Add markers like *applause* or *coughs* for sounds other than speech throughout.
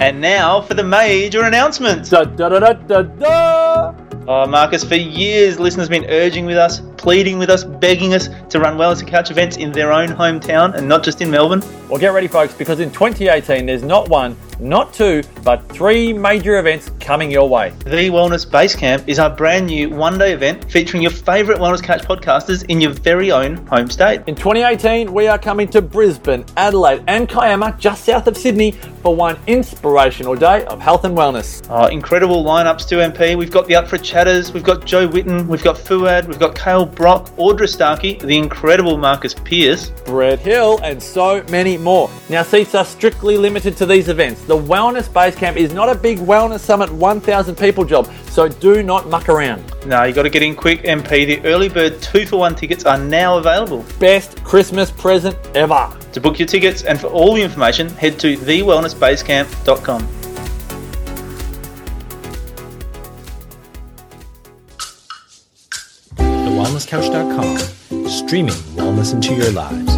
And now for the major announcements. Da da da da da da. Oh, Marcus, for years, listeners have been urging with us, pleading with us, begging us to run Wellness and Couch events in their own hometown and not just in Melbourne. Well, get ready, folks, because in 2018 there's not one, not two, but three major events coming your way. The Wellness Base Camp is our brand new one day event featuring your favourite Wellness Couch podcasters in your very own home state. In 2018, we are coming to Brisbane, Adelaide, and Kiama, just south of Sydney, for one inspirational day of health and wellness. Oh, incredible lineups to MP. We've got the Up for Chatters, we've got Jo Whitton, we've got Fuad, we've got Kale Brock, Audra Starkey, the incredible Marcus Pierce. Brett Hill, and so many more. Now, seats are strictly limited to these events. The Wellness Base Camp is not a big Wellness Summit 1,000 people job, so do not muck around. No, you got to get in quick, MP. The early bird two for one tickets are now available. Best Christmas present ever. To book your tickets and for all the information, head to thewellnessbasecamp.com. TheWellnessCouch.com, streaming wellness into your lives.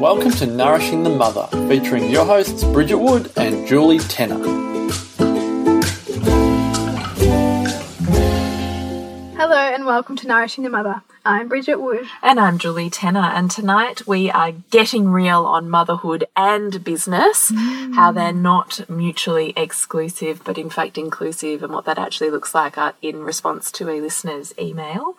Welcome to Nourishing the Mother, featuring your hosts Bridget Wood and Julie Tenner. Hello and welcome to Nourishing the Mother. I'm Bridget Wood. And I'm Julie Tenner, and tonight we are getting real on motherhood and business, how they're not mutually exclusive, but in fact inclusive, and what that actually looks like uh, in response to a listener's email.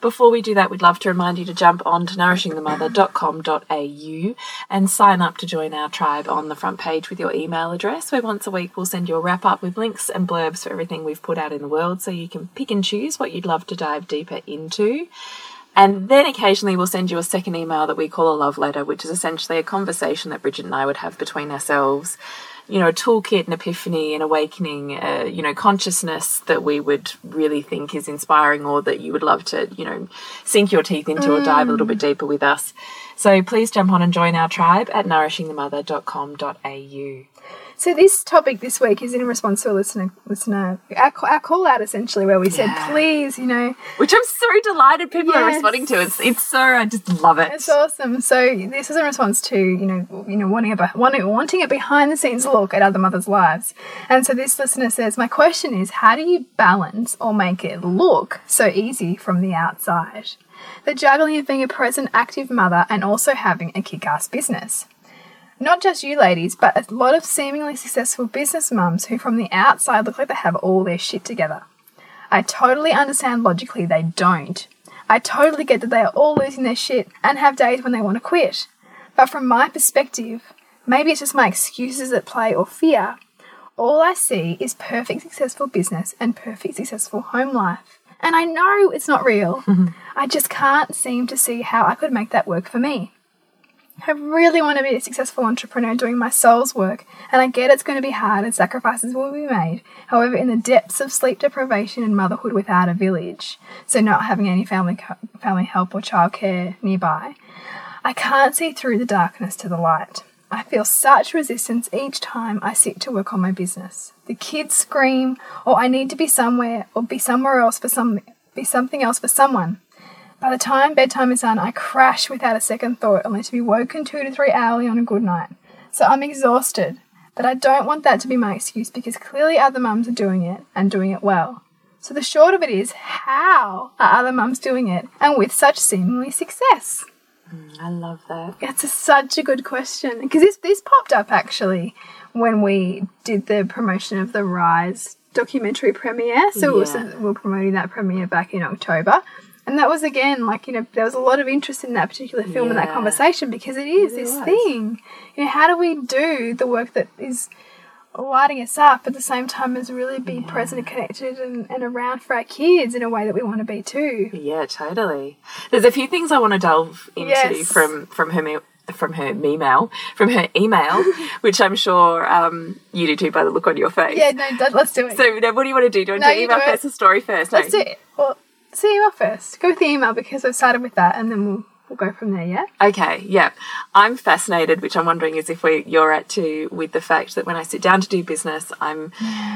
Before we do that, we'd love to remind you to jump on to nourishingthemother.com.au and sign up to join our tribe on the front page with your email address, where once a week we'll send you a wrap up with links and blurbs for everything we've put out in the world so you can pick and choose what you'd love to dive deeper into. And then occasionally we'll send you a second email that we call a love letter, which is essentially a conversation that Bridget and I would have between ourselves. You know, a toolkit, an epiphany, an awakening, uh, you know, consciousness that we would really think is inspiring or that you would love to, you know, sink your teeth into or dive a little bit deeper with us. So please jump on and join our tribe at nourishingthemother.com.au. So this topic this week is in response to a listener, listener our, our call out essentially, where we said, please, you know, Which I'm so delighted people are responding to. It's it's so I just love it. it's awesome. So this is in response to you know, you know, wanting a wanting, wanting a behind the scenes look at other mothers' lives. And so this listener says, my question is, how do you balance or make it look so easy from the outside? The juggling of being a present, active mother and also having a kick-ass business. Not just you ladies, but a lot of seemingly successful business mums who from the outside look like they have all their shit together. I totally understand logically they don't. I totally get that they are all losing their shit and have days when they want to quit. But from my perspective, maybe it's just my excuses at play or fear. All I see is perfect successful business and perfect successful home life. And I know it's not real. Mm-hmm. I just can't seem to see how I could make that work for me. I really want to be a successful entrepreneur doing my soul's work, and I get it's going to be hard and sacrifices will be made. However, in the depths of sleep deprivation and motherhood without a village, so not having any family family help or childcare nearby, I can't see through the darkness to the light. I feel such resistance each time I sit to work on my business. The kids scream, or I need to be somewhere, or be somewhere else for some, be something else for someone. By the time bedtime is done, I crash without a second thought, only to be woken two to three hourly on a good night. So I'm exhausted, but I don't want that to be my excuse because clearly other mums are doing it and doing it well. So the short of it is, how are other mums doing it and with such seemingly success? Mm, I love that. That's a, such a good question because this this popped up actually when we did the promotion of the Rise documentary premiere. So Yeah. we were promoting that premiere back in October. And that was again like you know there was a lot of interest in that particular film and that conversation because it is this was. thing. You know, how do we do the work that is lighting us up at the same time as really be present and connected and, and around for our kids in a way that we want to be too? Yeah, totally. There's a few things I want to delve into Yes. from from her me- from her email from her email, *laughs* which I'm sure um, you do too by the look on your face. Yeah, no, let's do it. So now what do you want to do? Do you want No, to do email do first or story first? Let's No. do it. Well, see email first. Go with the email because I've started with that, and then we'll we'll go from there. Yeah. Okay, yeah. I'm fascinated, which I'm wondering is if we you're at too, with the fact that when I sit down to do business, I'm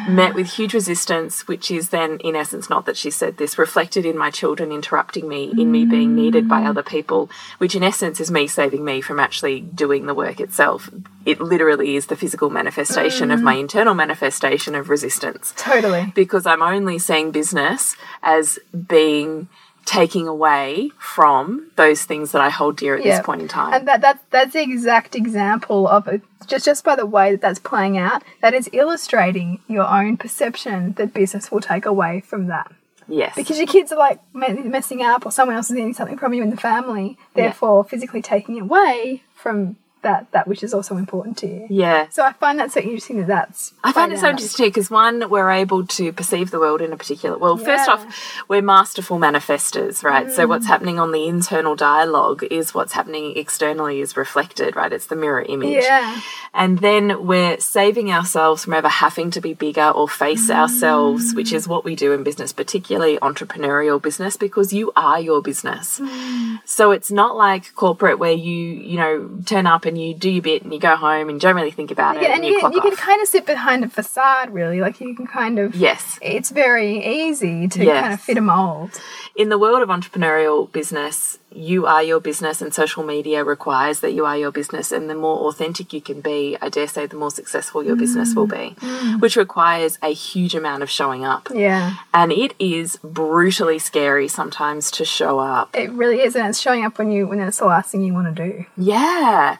met with huge resistance, which is then, in essence, not that she said this, reflected in my children interrupting me, in me being mm. needed by other people, which in essence is me saving me from actually doing the work itself. It literally is the physical manifestation of mm. my internal manifestation of resistance Totally. because I'm only seeing business as being taking away from those things that I hold dear at Yeah. this point in time. And that, that that's the exact example of it. Just just by the way that that's playing out, that is illustrating your own perception that business will take away from that. yes. Because your kids are like messing up, or someone else is needing something from you in the family, therefore physically taking away from that that which is also important to you. yeah. So I find that so interesting that that's. I find it so interesting because one, we're able to perceive the world in a particular. Well, first off, we're masterful manifestors, right? So what's mm. happening on the internal dialogue is what's happening externally is reflected, right? It's the mirror image. Yeah. And then we're saving ourselves from ever having to be bigger or face ourselves, which is what we do in business, particularly entrepreneurial business, because you are your business. Mm. So it's not like corporate where you, you know, turn up and you do your bit and you go home and you don't really think about it Yeah, and, and you, you, you can kind of sit behind a facade, really. Like you can kind of. yes. It's very easy to Yes. kind of fit a mold. in the world of entrepreneurial business, you are your business, and social media requires that you are your business. And the more authentic you can be, I dare say, the more successful your business will be, mm. Mm. which requires a huge amount of showing up. Yeah. And it is brutally scary sometimes to show up. It really is, and it's showing up when you when it's the last thing you want to do. Yeah.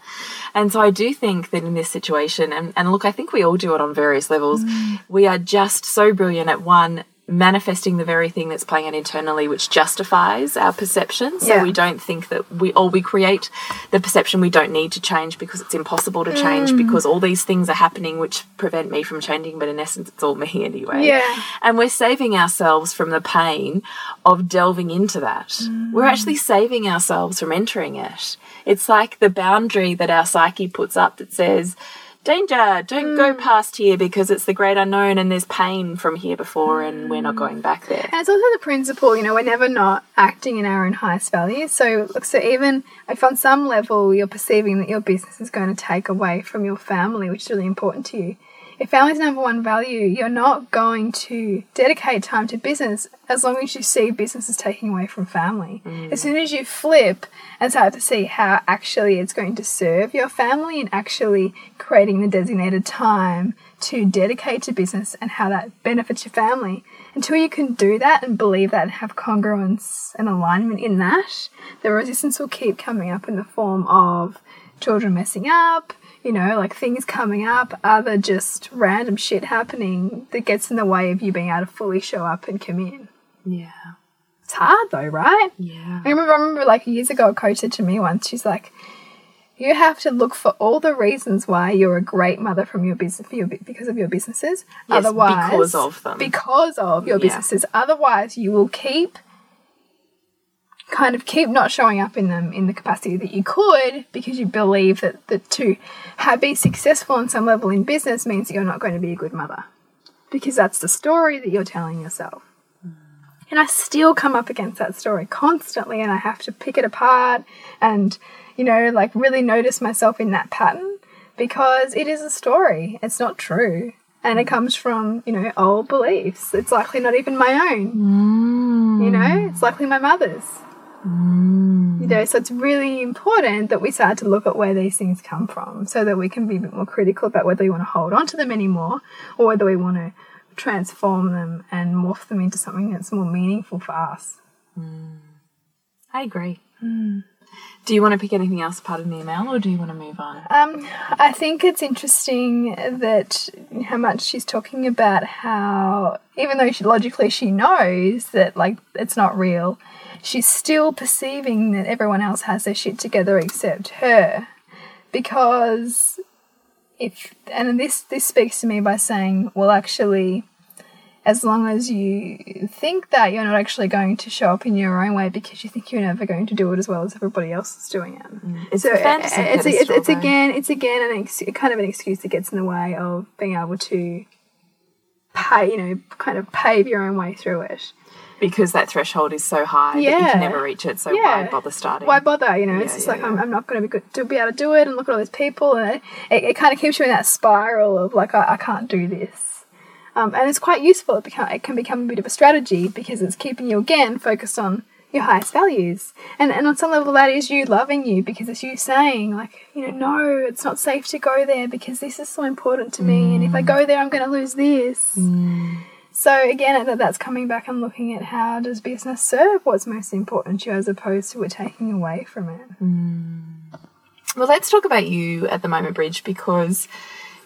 And so I do think that in this situation, and, and look, I think we all do it on various levels, mm. we are just so brilliant at one, manifesting the very thing that's playing out internally, which justifies our perception. So Yeah. we don't think that we, or we create the perception we don't need to change because it's impossible to change mm. because all these things are happening which prevent me from changing, but in essence, it's all me *laughs* anyway. Yeah. And we're saving ourselves from the pain of delving into that. Mm. We're actually saving ourselves from entering it. It's like the boundary that our psyche puts up that says, Danger, don't go hmm. past here because it's the great unknown and there's pain from here before and we're not going back there. And it's also the principle, you know, we're never not acting in our own highest values. So, look, so even if on some level you're perceiving that your business is going to take away from your family, which is really important to you, if family's number one value, you're not going to dedicate time to business as long as you see business as taking away from family. Mm. As soon as you flip and start to see how actually it's going to serve your family and actually creating the designated time to dedicate to business and how that benefits your family, until you can do that and believe that and have congruence and alignment in that, the resistance will keep coming up in the form of children messing up, you know, like things coming up, other just random shit happening that gets in the way of you being able to fully show up and commit. Yeah. It's hard though, right? Yeah. I remember, I remember like years ago, a coach said to me once, she's like, you have to look for all the reasons why you're a great mother from your business for your, because of your businesses. Yes, Otherwise, because of them. Because of your Yeah. businesses. Otherwise, you will keep kind of keep not showing up in them in the capacity that you could because you believe that that to have be successful on some level in business means that you're not going to be a good mother because that's the story that you're telling yourself. Hmm. And I still come up against that story constantly, and I have to pick it apart and, you know, like really notice myself in that pattern because it is a story. It's not true. And it hmm. comes from, you know, old beliefs. It's likely not even my own. Hmm. You know, it's likely my mother's. Mm. You know, so it's really important that we start to look at where these things come from so that we can be a bit more critical about whether we want to hold on to them anymore or whether we want to transform them and morph them into something that's more meaningful for us. Mm. I agree. Mm. Do you want to pick anything else apart in the email or do you want to move on? Um, I think it's interesting that how much she's talking about how, even though she, logically she knows that like it's not real, she's still perceiving that everyone else has their shit together except her, because if and this this speaks to me by saying, well, actually. As long as you think that you're not actually going to show up in your own way because you think you're never going to do it as well as everybody else is doing it. Mm. It's So a uh, fantasy it's, it's, it's again it's again an ex- kind of an excuse that gets in the way of being able to pay you know kind of pave your own way through it. because that threshold is so high that you can never reach it. So Yeah. why bother starting? why bother? You know, it's just yeah, like I'm, I'm not going to be good to be able to do it, and look at all these people, and it, it, it kind of keeps you in that spiral of like I, I can't do this. Um, and it's quite useful. It, become, it can become a bit of a strategy because it's keeping you again focused on your highest values, and and on some level that is you loving you because it's you saying like you know no, it's not safe to go there because this is so important to me, and if I go there, I'm going to lose this. So again, that that's coming back and looking at how does business serve what's most important to you as opposed to it taking away from it. Well, let's talk about you at the moment, Bridge, because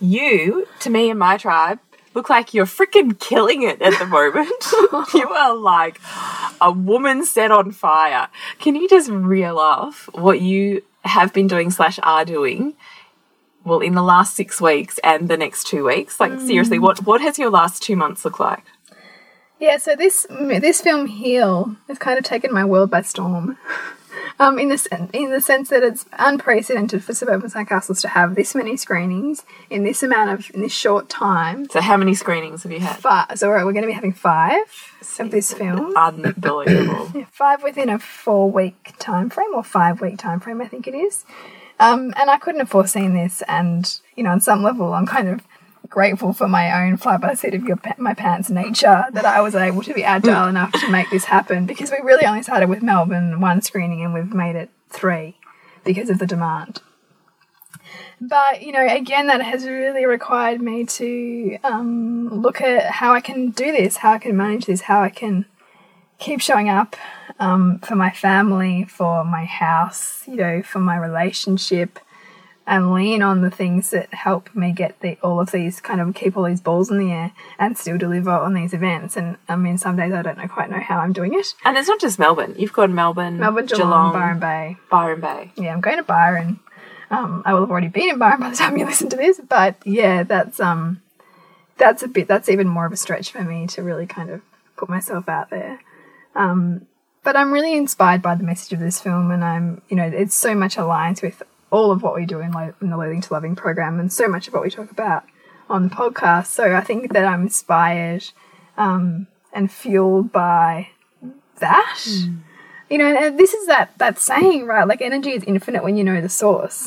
you, to me and my tribe, look like you're freaking killing it at the moment. *laughs* you are like a woman set on fire. Can you just reel off what you have been doing slash are doing? Well, in the last six weeks and the next two weeks, like mm. seriously, what what has your last two months looked like? Yeah, so this this film Heal has kind of taken my world by storm. Um, in the in the sense that it's unprecedented for suburban sandcastles to have this many screenings in this amount of in this short time. So, how many screenings have you had? Five, so we're, we're going to be having five of this film. Unbelievable. *coughs* Yeah, five within a four week time frame or five week time frame, I think it is. Um, and I couldn't have foreseen this. And you know, on some level, I'm kind of grateful for my own fly by the seat of your my pants nature that I was able to be agile enough to make this happen because we really only started with Melbourne one screening and we've made it three because of the demand. But you know, again, that has really required me to um, look at how I can do this, how I can manage this, how I can keep showing up um, for my family, for my house, you know, for my relationship, and lean on the things that help me get the, all of these kind of keep all these balls in the air and still deliver on these events. And I mean, some days I don't know quite know how I'm doing it. and it's not just Melbourne. You've got Melbourne, Melbourne, Geelong, Byron Bay. Byron Bay. Yeah, I'm going to Byron. Um, I will have already been in Byron by the time you listen to this, but yeah, that's um, that's a bit. That's even more of a stretch for me to really kind of put myself out there. Um, but I'm really inspired by the message of this film, and I'm, you know, it's so much aligns with all of what we do in, Lo- in the Leading to Loving program, and so much of what we talk about on the podcast. So I think that I'm inspired um, and fueled by that. You know, and this is that that saying, right? Like energy is infinite when you know the source.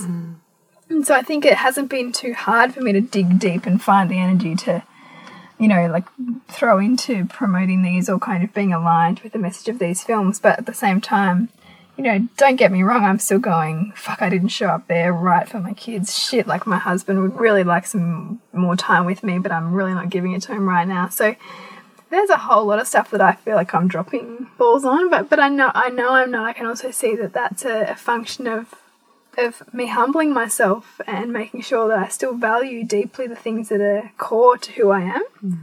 And so I think it hasn't been too hard for me to dig deep and find the energy to, you know, like throw into promoting these or kind of being aligned with the message of these films. But at the same time, you know, don't get me wrong, I'm still going, fuck, I didn't show up there right for my kids. Shit, like my husband would really like some more time with me, but I'm really not giving it to him right now. So there's a whole lot of stuff that I feel like I'm dropping balls on, but but I know I know I'm not. I can also see that that's a, a function of of me humbling myself and making sure that I still value deeply the things that are core to who I am. Mm.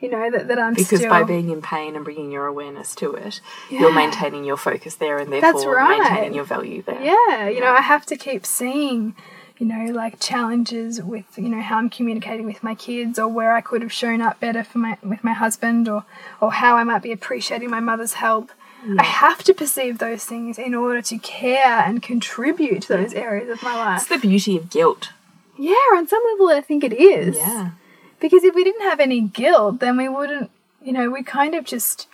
You know that, that I'm Because still by being in pain and bringing your awareness to it, you're maintaining your focus there and therefore That's right. maintaining your value there. Yeah, you know, I have to keep seeing, you know, like challenges with, you know, how I'm communicating with my kids or where I could have shown up better for my with my husband or or how I might be appreciating my mother's help. I have to perceive those things in order to care and contribute to those areas of my life. It's the beauty of guilt. Yeah, on some level I think it is. Yeah. Because if we didn't have any guilt, then we wouldn't, you know, we kind of just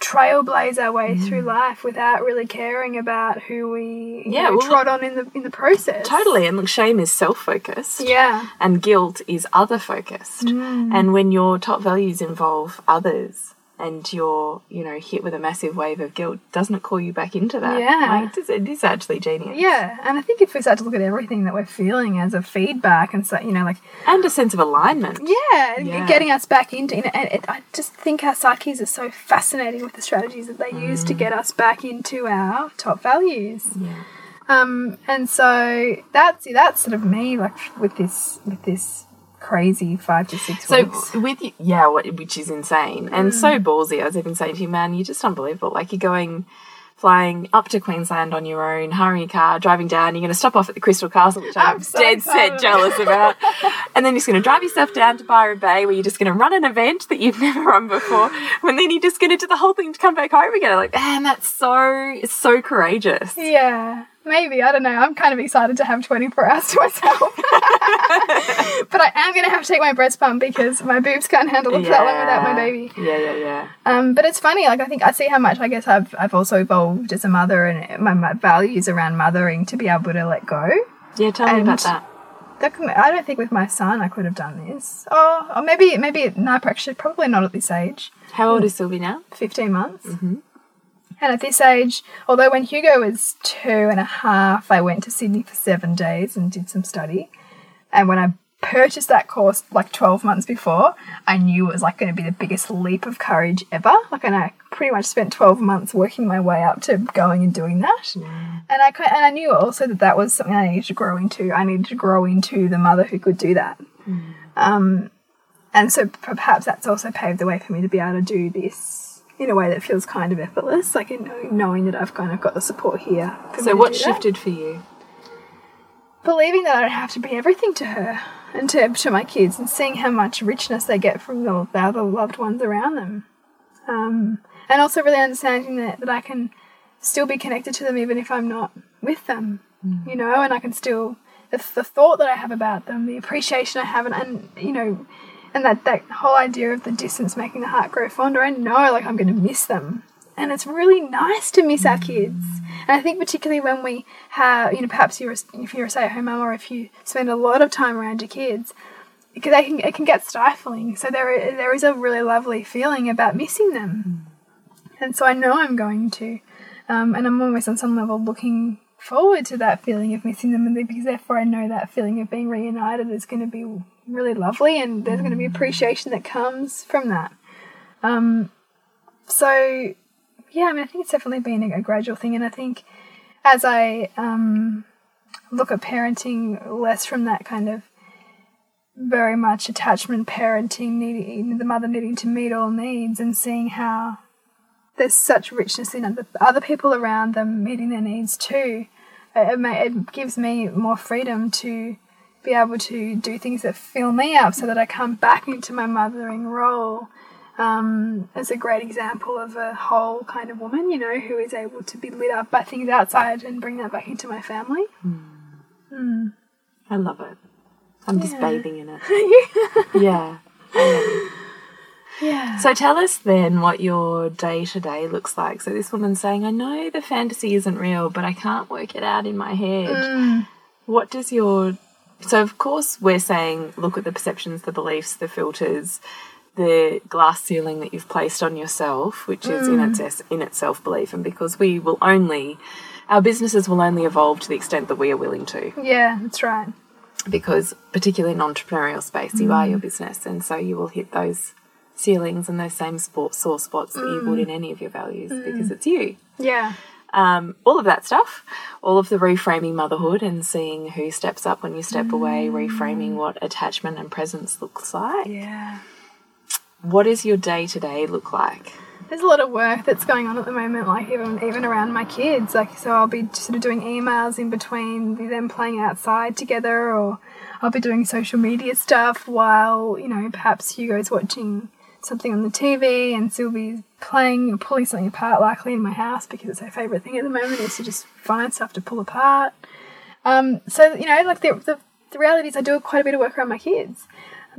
trailblaze our way through life without really caring about who we Yeah, know, well, trod on in the in the process. Totally. And look, shame is self focused. Yeah. And guilt is other focused. Mm. And when your top values involve others and you're, you know, hit with a massive wave of guilt, doesn't it call you back into that? Yeah. Like, it, is, it is actually genius. Yeah, and I think if we start to look at everything that we're feeling as a feedback and so, you know, like, And a sense of alignment. yeah, Yeah. getting us back into, you know, and it, I just think our psyches are so fascinating with the strategies that they use Mm. to get us back into our top values. Yeah. Um, and so that's that's sort of me, like with this with this crazy five to six So weeks. with yeah, what, which is insane and Mm. so ballsy. I was even saying to you, man, you're just unbelievable. Like you're going, flying up to Queensland on your own, hiring a car, driving down. You're going to stop off at the Crystal Castle, which I'm, I'm so dead set jealous about, *laughs* and then you're just going to drive yourself down to Byron Bay, where you're just going to run an event that you've *laughs* never run before, and then you're just going to do the whole thing to come back home again. Like, man, that's so it's so courageous. Yeah. Maybe I don't know. I'm kind of excited to have 24 hours to myself, *laughs* but I am gonna have to take my breast pump because my boobs can't handle it for that long without my baby. Yeah, yeah, yeah. Um, but it's funny. Like I think I see how much I guess I've I've also evolved as a mother and my, my values around mothering to be able to let go. Yeah, tell me about that. That I don't think with my son I could have done this. Oh, or maybe maybe no, actually probably not at this age. How old is Sylvie now? 15 months. And at this age, although when Hugo was two and a half, I went to Sydney for seven days and did some study. And when I purchased that course like 12 months before, I knew it was like going to be the biggest leap of courage ever. Like, and I pretty much spent 12 months working my way up to going and doing that. And I, and I knew also that that was something I needed to grow into. I needed to grow into the mother who could do that. Um, and so perhaps that's also paved the way for me to be able to do this in a way that feels kind of effortless, like in knowing that I've kind of got the support here. So what that. shifted for you? Believing that I don't have to be everything to her and to, to my kids, and seeing how much richness they get from the, the other loved ones around them. Um, and also really understanding that, that I can still be connected to them even if I'm not with them, you know, and I can still, the, the thought that I have about them, the appreciation I have, and, and you know, and that, that whole idea of the distance making the heart grow fonder, I know like I'm going to miss them. And it's really nice to miss our kids. And I think particularly when we have, you know, perhaps you're if you're a stay-at-home mum or if you spend a lot of time around your kids, because they can, it can get stifling. So there, there is a really lovely feeling about missing them. And so I know I'm going to, um, and I'm almost on some level looking forward to that feeling of missing them, and because therefore I know that feeling of being reunited is going to be really lovely, and there's going to be appreciation that comes from that. Um, so yeah, I mean, I think it's definitely been a, gradual thing, and I think as I um, look at parenting less from that kind of very much attachment parenting, needing the mother needing to meet all needs, and seeing how there's such richness in other, other people around them meeting their needs too. It, it, it gives me more freedom to be able to do things that fill me up so that I come back into my mothering role um, as a great example of a whole kind of woman, you know, who is able to be lit up by things outside and bring that back into my family. I love it. I'm just bathing in it. *laughs* yeah. Yeah. So tell us then what your day to day looks like. So this woman's saying, I know the fantasy isn't real, but I can't work it out in my head. Mm. What does your so of course we're saying look at the perceptions, the beliefs, the filters, the glass ceiling that you've placed on yourself, which is in its in itself belief, and because we will only our businesses will only evolve to the extent that we are willing to Yeah, that's right. because particularly in entrepreneurial space you are your business and so you will hit those ceilings and those same sport, sore spots that you would in mm. any of your values mm. because it's you Yeah. um, all of that stuff all of the reframing motherhood and seeing who steps up when you step away reframing mm. what attachment and presence looks like Yeah. what does your day to day look like There's a lot of work that's going on at the moment, like even even around my kids. Like, so I'll be sort of doing emails in between them playing outside together, or I'll be doing social media stuff while you know perhaps Hugo's watching something on the TV and Sylvie's playing or pulling something apart, likely in my house because it's her favorite thing at the moment is to just find stuff to pull apart. Um, so you know, like the, the the reality is, I do quite a bit of work around my kids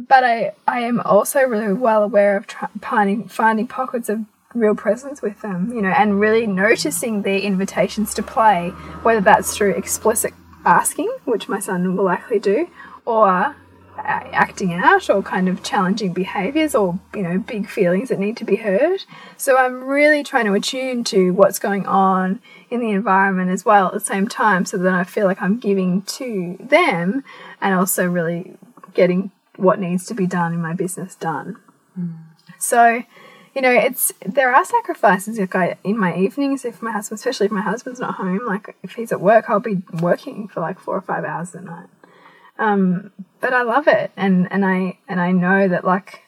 but I, I am also really well aware of finding finding pockets of real presence with them, you know, and really noticing their invitations to play, whether that's through explicit asking, which my son will likely do, or acting out, or kind of challenging behaviors, or you know, big feelings that need to be heard. So I'm really trying to attune to what's going on in the environment as well at the same time, so that I feel like I'm giving to them, and also really getting what needs to be done in my business done. So, you know, it's there are sacrifices. Like I, in my evenings, if my husband, especially if my husband's not home, like if he's at work, I'll be working for like four or five hours a night. Um, but I love it, and and I and I know that like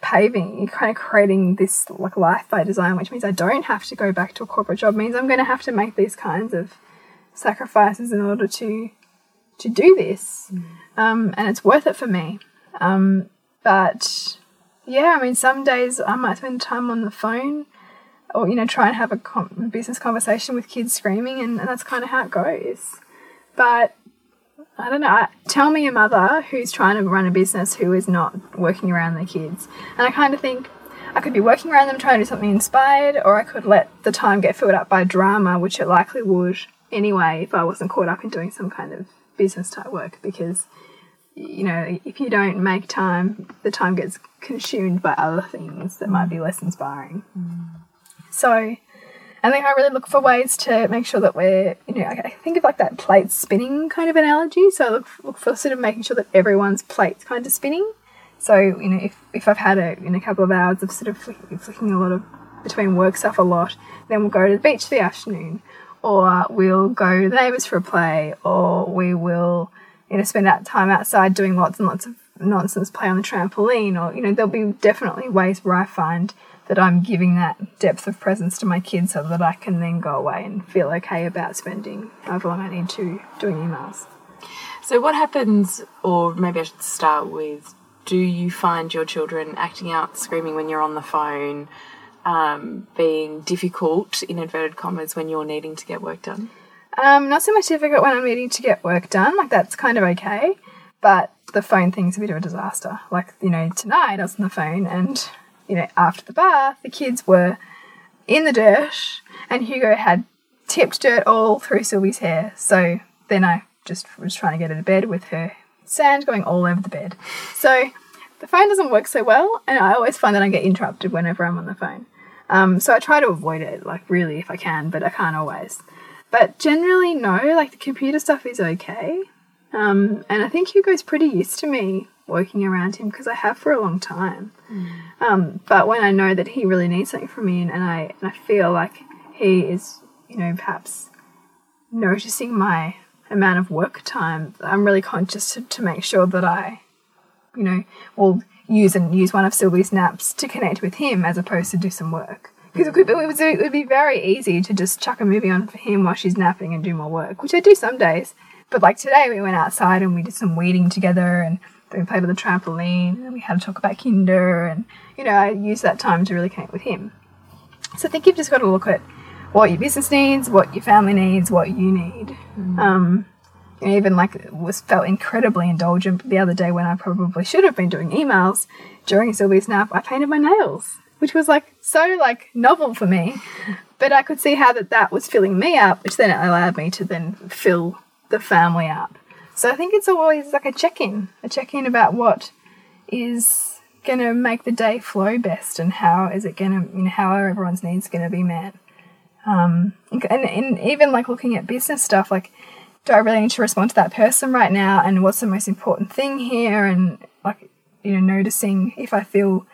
paving, you're kind of creating this like life by design, which means I don't have to go back to a corporate job. Means I'm going to have to make these kinds of sacrifices in order to to do this, um, and it's worth it for me. Um, but yeah, I mean, some days I might spend time on the phone or you know try and have a com- business conversation with kids screaming and, and that's kind of how it goes but i don't know I, tell me a mother who's trying to run a business who is not working around their kids. And i kind of think i could be working around them trying to do something inspired or i could let the time get filled up by drama which it likely would anyway if i wasn't caught up in doing some kind of business type work. Because you know if you don't make time the time gets consumed by other things that might be less inspiring. Mm. So I think I really look for ways to make sure that we're, you know, I think of like that plate spinning kind of analogy. So I look, look for sort of making sure that everyone's plate's kind of spinning. So, you know, if, if I've had a, in a couple of hours of sort of flicking, flicking a lot of between work stuff a lot, then we'll go to the beach for the afternoon, or we'll go to the neighbours for a play, or we will, you know, spend that time outside doing lots and lots of nonsense play on the trampoline, or, you know, there'll be definitely ways where I find that I'm giving that depth of presence to my kids so that I can then go away and feel okay about spending however long I need to doing emails. So, what happens, or maybe I should start with do you find your children acting out, screaming when you're on the phone, um, being difficult, in inverted commas, when you're needing to get work done? Um, not so much difficult when I'm needing to get work done, like that's kind of okay. But the phone thing's a bit of a disaster. Like, you know, tonight I was on the phone and, you know, after the bath, the kids were in the dirt and Hugo had tipped dirt all through Sylvie's hair. So then I just was trying to get her to bed with her sand going all over the bed. So the phone doesn't work so well, and I always find that I get interrupted whenever I'm on the phone. Um, so I try to avoid it, like really, if I can, but I can't always. But generally, no, like the computer stuff is okay. Um, and I think Hugo's pretty used to me working around him because I have for a long time. Um, but when I know that he really needs something from me and, and I and I feel like he is, you know, perhaps noticing my amount of work time, I'm really conscious to, to make sure that I, you know, will use and use one of Sylvie's naps to connect with him as opposed to do some work. Because it, be- it, it would be very easy to just chuck a movie on for him while she's napping and do more work, which I do some days. But like today, we went outside and we did some weeding together and we played on the trampoline and we had to talk about Kinder and, you know, I used that time to really connect with him. So I think you've just got to look at what your business needs, what your family needs, what you need. Um, you know, even like was felt incredibly indulgent the other day when I probably should have been doing emails during Sylvie's nap. I painted my nails, which was like so like novel for me, *laughs* but I could see how that that was filling me up, which then allowed me to then fill the family up. So I think it's always like a check-in, a check-in about what is going to make the day flow best and how is it going to, you know, how are everyone's needs going to be met. Um, and, and even like looking at business stuff, like, do I really need to respond to that person right now? And what's the most important thing here? And like, you know, noticing if I feel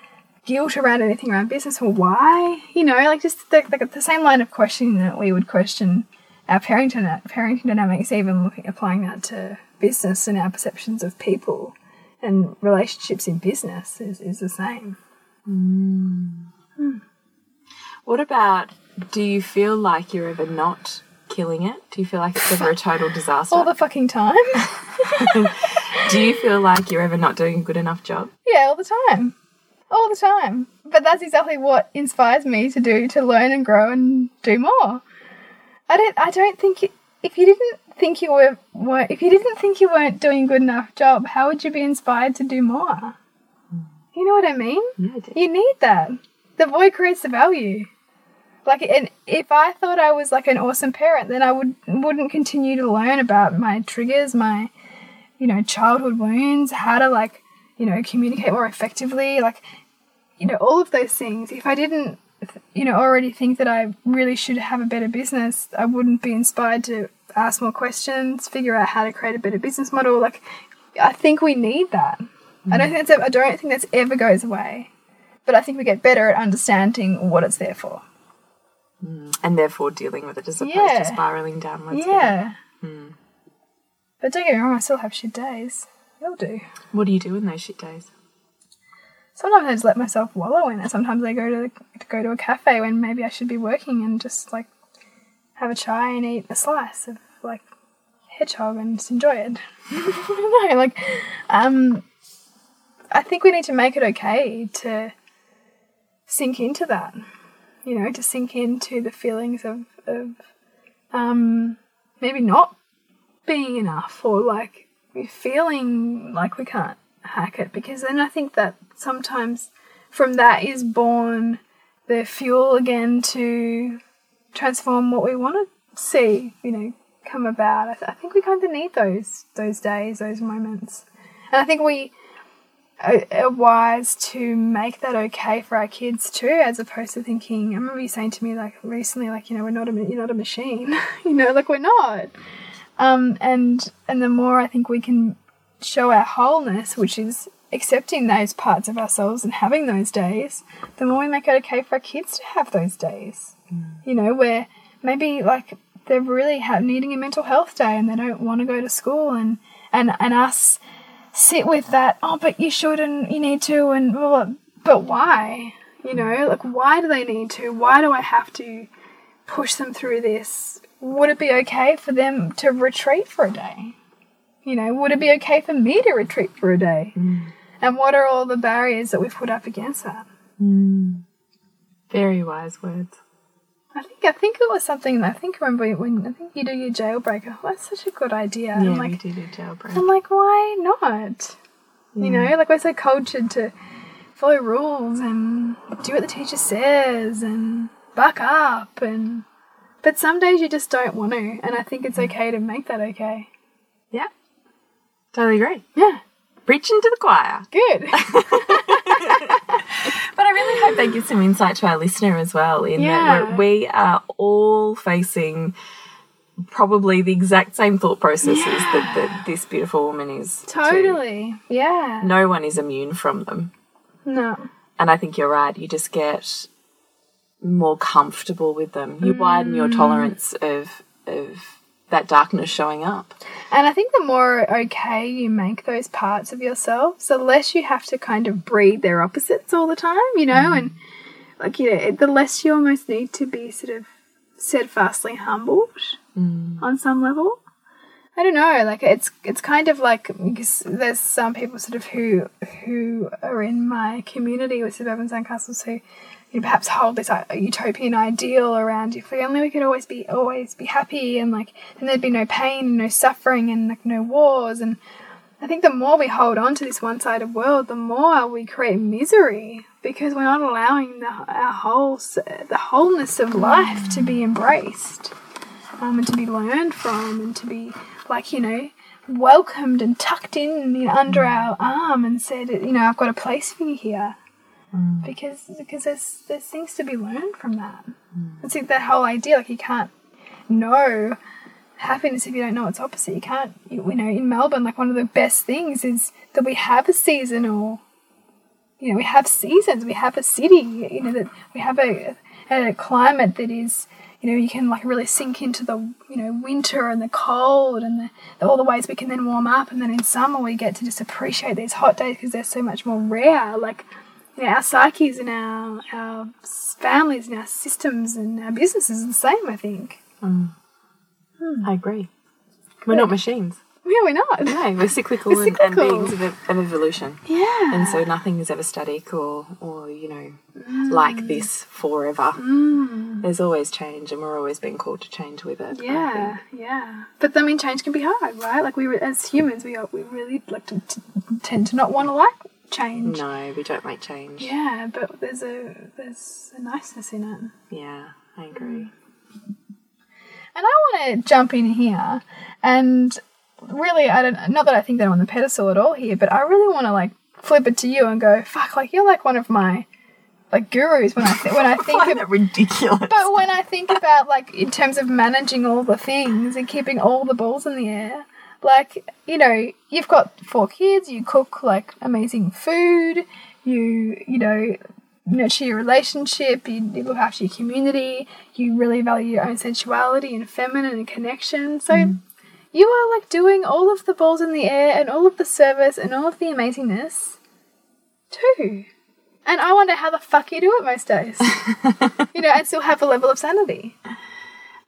guilt around anything around business or why, you know, like just the, like the same line of questioning that we would question our parenting, parenting dynamics, even looking, applying that to business and our perceptions of people and relationships in business is, is the same. Hmm. What about do you feel like you're ever not killing it? Do you feel like it's ever a total disaster? All the fucking time. *laughs* do you feel like you're ever not doing a good enough job? yeah, all the time. All the time. But that's exactly what inspires me to do to learn and grow and do more. I don't I don't think you, if you didn't think you were, were if you didn't think you weren't doing a good enough job, how would you be inspired to do more? You know what I mean? Yeah, I do. You need that. The void creates the value. Like, and if I thought I was like an awesome parent, then I would wouldn't continue to learn about my triggers, my, you know, childhood wounds, how to like, you know, communicate more effectively, like, you know, all of those things. If I didn't, you know, already think that I really should have a better business, I wouldn't be inspired to ask more questions, figure out how to create a better business model. Like, I think we need that. I don't mm. think that's. I don't think that's ever goes away. But I think we get better at understanding what it's there for. Mm. And therefore dealing with it as opposed Yeah. to spiraling downwards. Yeah. Mm. But don't get me wrong, I still have shit days. They'll do. What do you do in those shit days? Sometimes I just let myself wallow in it. Sometimes I go to, to go to a cafe when maybe I should be working and just like have a chai and eat a slice of like hedgehog and just enjoy it. *laughs* no, like um, I think we need to make it okay to sink into that. you know, to sink into the feelings of, of um, maybe not being enough or like feeling like we can't hack it because then I think that sometimes from that is born the fuel again to transform what we want to see, you know, come about. I, th- I think we kind of need those those days, those moments, and I think we are, are wise to make that okay for our kids too, as opposed to thinking. I remember you saying to me like recently, like you know, we're not a you're not a machine, *laughs* you know, like we're not. Um, and and the more I think we can show our wholeness, which is accepting those parts of ourselves and having those days, the more we make it okay for our kids to have those days. Mm. You know, where maybe like they're really ha- needing a mental health day and they don't want to go to school and and and us sit with that. Oh, but you should and you need to and blah, blah. but why? You know, mm. like why do they need to? Why do I have to push them through this? Would it be okay for them to retreat for a day? You know, would it be okay for me to retreat for a day? Mm. And what are all the barriers that we've put up against that? Mm. Very wise words. I think I think it was something that I think I remember when I think you do your jailbreak. Oh, that's such a good idea. Yeah, I'm like, we did a jailbreak. I'm like, why not? You know, mm. like we're so cultured to follow rules and do what the teacher says and buck up and but some days you just don't want to and I think it's okay to make that okay. Yeah. Totally agree. Yeah. Preaching to the choir. Good. *laughs* But I really hope that gives some insight to our listener as well, in Yeah. that we're, all facing probably the exact same thought processes that, that this beautiful woman is. too. totally. Yeah. No one is immune from them. No. And I think you're right. You just get more comfortable with them. You widen your mm. tolerance of of that darkness showing up. And I think the more okay you make those parts of yourself, the less you have to kind of breed their opposites all the time, you know, mm. and like you know, the less you almost need to be sort of steadfastly humbled mm. on some level. I don't know, like it's it's kind of like because there's some people sort of who who are in my community with suburban sandcastles who you know, perhaps hold this uh, utopian ideal around if we only we could always be always be happy and like and there'd be no pain and no suffering and like no wars. And I think the more we hold on to this one-sided world, the more we create misery because we're not allowing the, our whole the wholeness of life to be embraced um, and to be learned from and to be like you know welcomed and tucked in you know, under our arm and said you know I've got a place for you here Mm. because because there's there's things to be learned from that. Mm. It's like that whole idea like you can't know happiness if you don't know its opposite. You can't you, you know in Melbourne like one of the best things is that we have a seasonal you know we have seasons we have a city you know that we have a, a climate that is you know you can like really sink into the you know winter and the cold and the, all the ways we can then warm up and then in summer we get to just appreciate these hot days because they're so much more rare like you know, our psyches and our our families and our systems and our businesses are the same I think mm. hmm. I agree. We're not machines. *laughs* yeah we're not No, we're cyclical, We're and- And, beings of, of evolution. yeah And so nothing is ever static or, or you know, mm. like this forever. Mm. There's always change, and we're always being called to change with it. Yeah, yeah. But I mean, change can be hard, right? Like we, as humans, we are, we really like to, to tend to not want to like change. No, we don't like change. Yeah, but there's a there's a niceness in it. Yeah, I agree. Mm. And I want to jump in here, and really, I don't not that I think that I'm on the pedestal at all here, but I really want to like flip it to you and go, fuck, like you're like one of my like gurus when I th- when I *laughs* think of ridiculous. But when I think about like in terms of managing all the things and keeping all the balls in the air, like you know, you've got four kids, you cook like amazing food, you you know nurture your relationship, you, you look after your community, you really value your own sensuality and feminine and connection. So you are like doing all of the balls in the air and all of the service and all of the amazingness too. And I wonder how the fuck you do it most days. *laughs* you know, and still have a level of sanity.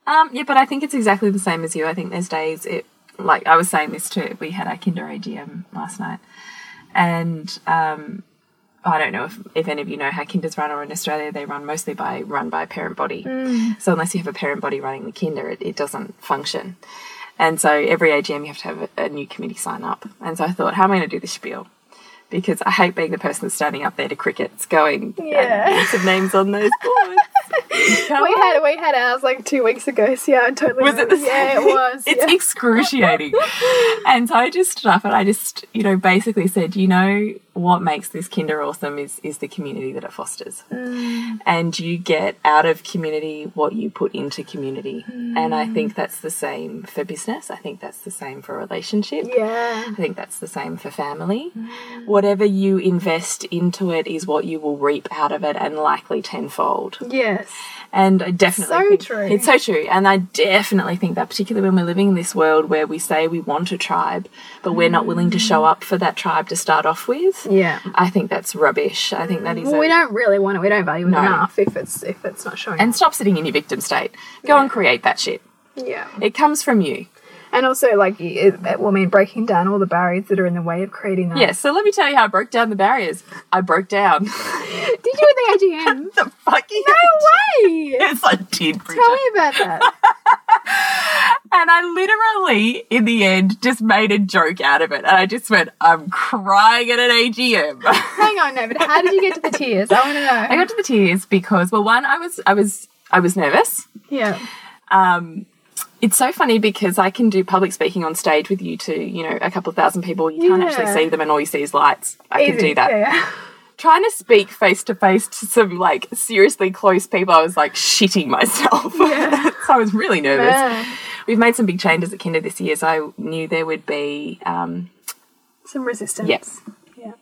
Um, yeah, but I think it's exactly the same as you. I think there's days it like I was saying this too. We had our Kinder AGM last night, and um, I don't know if, if any of you know how kinders run, or in Australia they run mostly by run by a parent body. So unless you have a parent body running the kinder, it, it doesn't function. And so every AGM you have to have a, a new committee sign up. And so I thought, how am I going to do this spiel? Because I hate being the person that's standing up there to crickets, going, Yeah. some names on those boards. *laughs* We on. had we had ours like two weeks ago. So yeah, I totally. Was it the Yeah, same? it *laughs* was. It's yeah. excruciating. *laughs* and so I just stood up and I just, you know, basically said, you know, what makes this kinder awesome is is the community that it fosters. Mm. And you get out of community what you put into community. And I think mm. that's the same for business. I think that's the same for relationship. yeah. I think that's the same for family. Mm. Whatever you invest into it is what you will reap out of it and likely tenfold. Yes. And I definitely So true. It's so true. And I definitely think that particularly when we're living in this world where we say we want a tribe, but we're not willing to show up for that tribe to start off with. Yeah. I think that's rubbish. I think that is Well, we don't really want it. We don't value it No. enough if it's if it's not showing. and stop sitting in your victim state. Go and create that shit. yeah. It comes from you. And also, like, it, it will mean breaking down all the barriers that are in the way of creating that. Yes, so let me tell you how I broke down the barriers. I broke down. *laughs* Did you at the AGM? *laughs* the fucking no way! Yes, I did, Bridget. Tell me about that. *laughs* And I literally, in the end, just made a joke out of it. And I just went, I'm crying at an AGM. Hang on, no, but how did you get to the tears? I want to know. I got to the tears because, well, one, I was, I was, I was nervous. yeah. Um, it's so funny because I can do public speaking on stage with you to, you know, a couple of thousand people. You can't actually see them, and all you see is lights. I can do that. Yeah, yeah. *laughs* Trying to speak face to face to some like seriously close people, I was like shitting myself. Yeah. *laughs* so I was really nervous. Yeah. We've made some big changes at Kinder this year, so I knew there would be um, Some resistance. Yes. Yeah.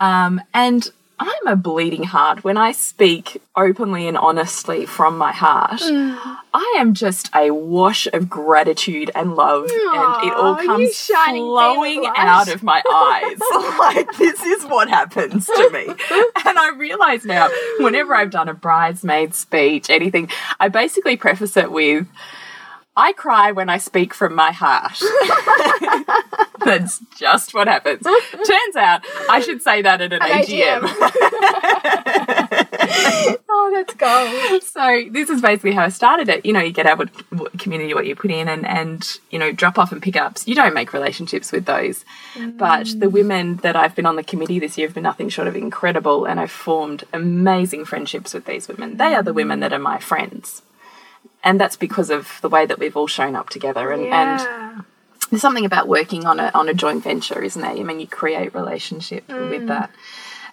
Um, and I'm a bleeding heart. When I speak openly and honestly from my heart, I am just a wash of gratitude and love, and it all comes flowing out of my eyes. *laughs* *laughs* like, this is what happens to me. And I realize now, whenever I've done a bridesmaid speech, anything, I basically preface it with, I cry when I speak from my heart. *laughs* That's just what happens. Turns out I should say that at an, An AGM. *laughs* oh, that's gold. So this is basically how I started it. You know, you get out what, community what you put in, and and you know, drop off and pickups. You don't make relationships with those, but the women that I've been on the committee this year have been nothing short of incredible, and I've formed amazing friendships with these women. They are the women that are my friends. And that's because of the way that we've all shown up together, and, and there's something about working on a on a joint venture, isn't there? I mean, you create relationship Mm. with that.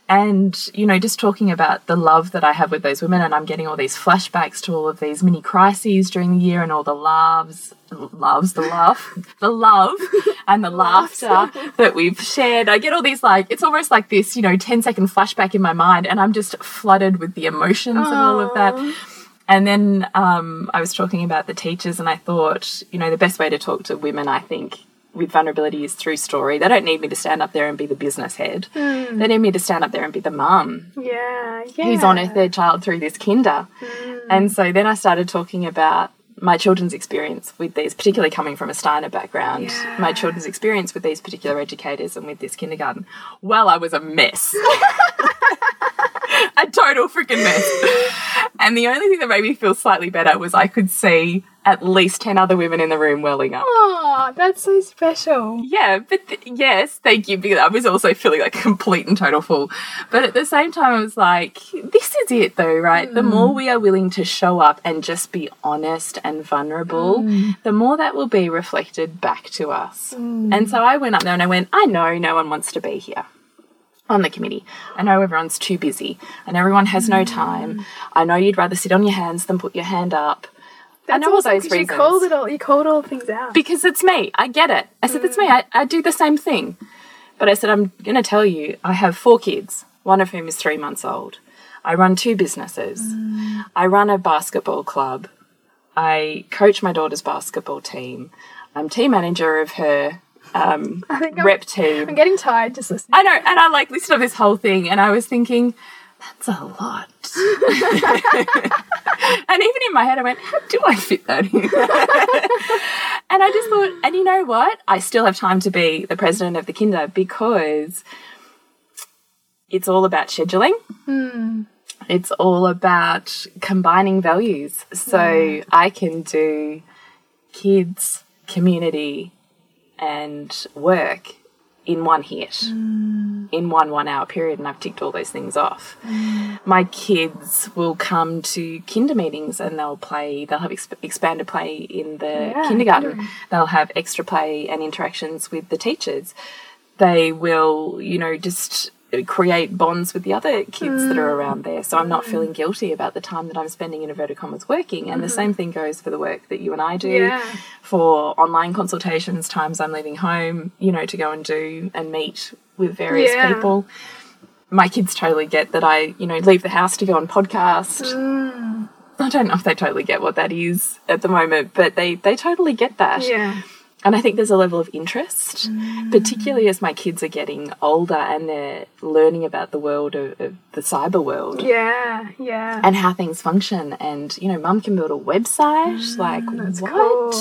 And, you know, just talking about the love that I have with those women, and I'm getting all these flashbacks to all of these mini crises during the year and all the loves, loves, the laugh, *laughs* the love *laughs* and the laughter *laughs* that we've shared. I get all these, like, it's almost like this, you know, 10 second flashback in my mind, and I'm just flooded with the emotions of all of that. And then um, I was talking about the teachers, and I thought, you know, the best way to talk to women, I think, with vulnerability is through story. They don't need me to stand up there and be the business head. They need me to stand up there and be the mum Yeah. Yeah. who's on their child through this kinder. And so then I started talking about my children's experience with these, particularly coming from a Steiner background, Yeah. my children's experience with these particular educators and with this kindergarten. Well, I was a mess. *laughs* a total freaking mess. And the only thing that made me feel slightly better was I could see at least 10 other women in the room welling up. Oh, that's so special. Yeah, but th- yes, thank you. Because I was also feeling like a complete and total fool. But at the same time, I was like, this is it though, right? The more hmm. we are willing to show up and just be honest and vulnerable, hmm. the more that will be reflected back to us. Hmm. And so I went up there and I went, I know no one wants to be here. On the committee. I know everyone's too busy and everyone has no time. I know you'd rather sit on your hands than put your hand up. I know all those reasons You called it all. You called all things out. because it's me. I get it. I said, that's me. I, I do the same thing. But I said, I'm going to tell you, I have four kids, one of whom is three months old. I run two businesses. I run a basketball club. I coach my daughter's basketball team. I'm team manager of her um, *laughs* think I'm, rep team. I'm getting tired just listening. I know, and I like listed to this whole thing, and I was thinking, that's a lot. *laughs* and even in my head, I went, how do I fit that in? *laughs* and I just thought, and you know what? I still have time to be the president of the Kinder because it's all about scheduling. Hmm. It's all about combining values. So hmm. I can do kids, community, and work in one hit, mm. in one one hour period, and I've ticked all those things off. Mm. My kids will come to kinder meetings and they'll play, they'll have exp- expanded play in the Yeah, kindergarten, they'll have extra play and interactions with the teachers. They will, you know, just create bonds with the other kids that are mm. around there. So I'm not mm. feeling guilty about the time that I'm spending in inverted commas working. And the mm-hmm. same thing goes for the work that you and I do Yeah. for online consultations, times I'm leaving home, you know, to go and do and meet with various Yeah. people. My kids totally get that I, you know, leave the house to go on podcast. Mm. I don't know if they totally get what that is at the moment, but they they totally get that. Yeah. And I think there's a level of interest, mm. particularly as my kids are getting older and they're learning about the world of, of the cyber world Yeah. Yeah. and how things function. And, you know, mum can build a website. Mm, like, That's what? cool.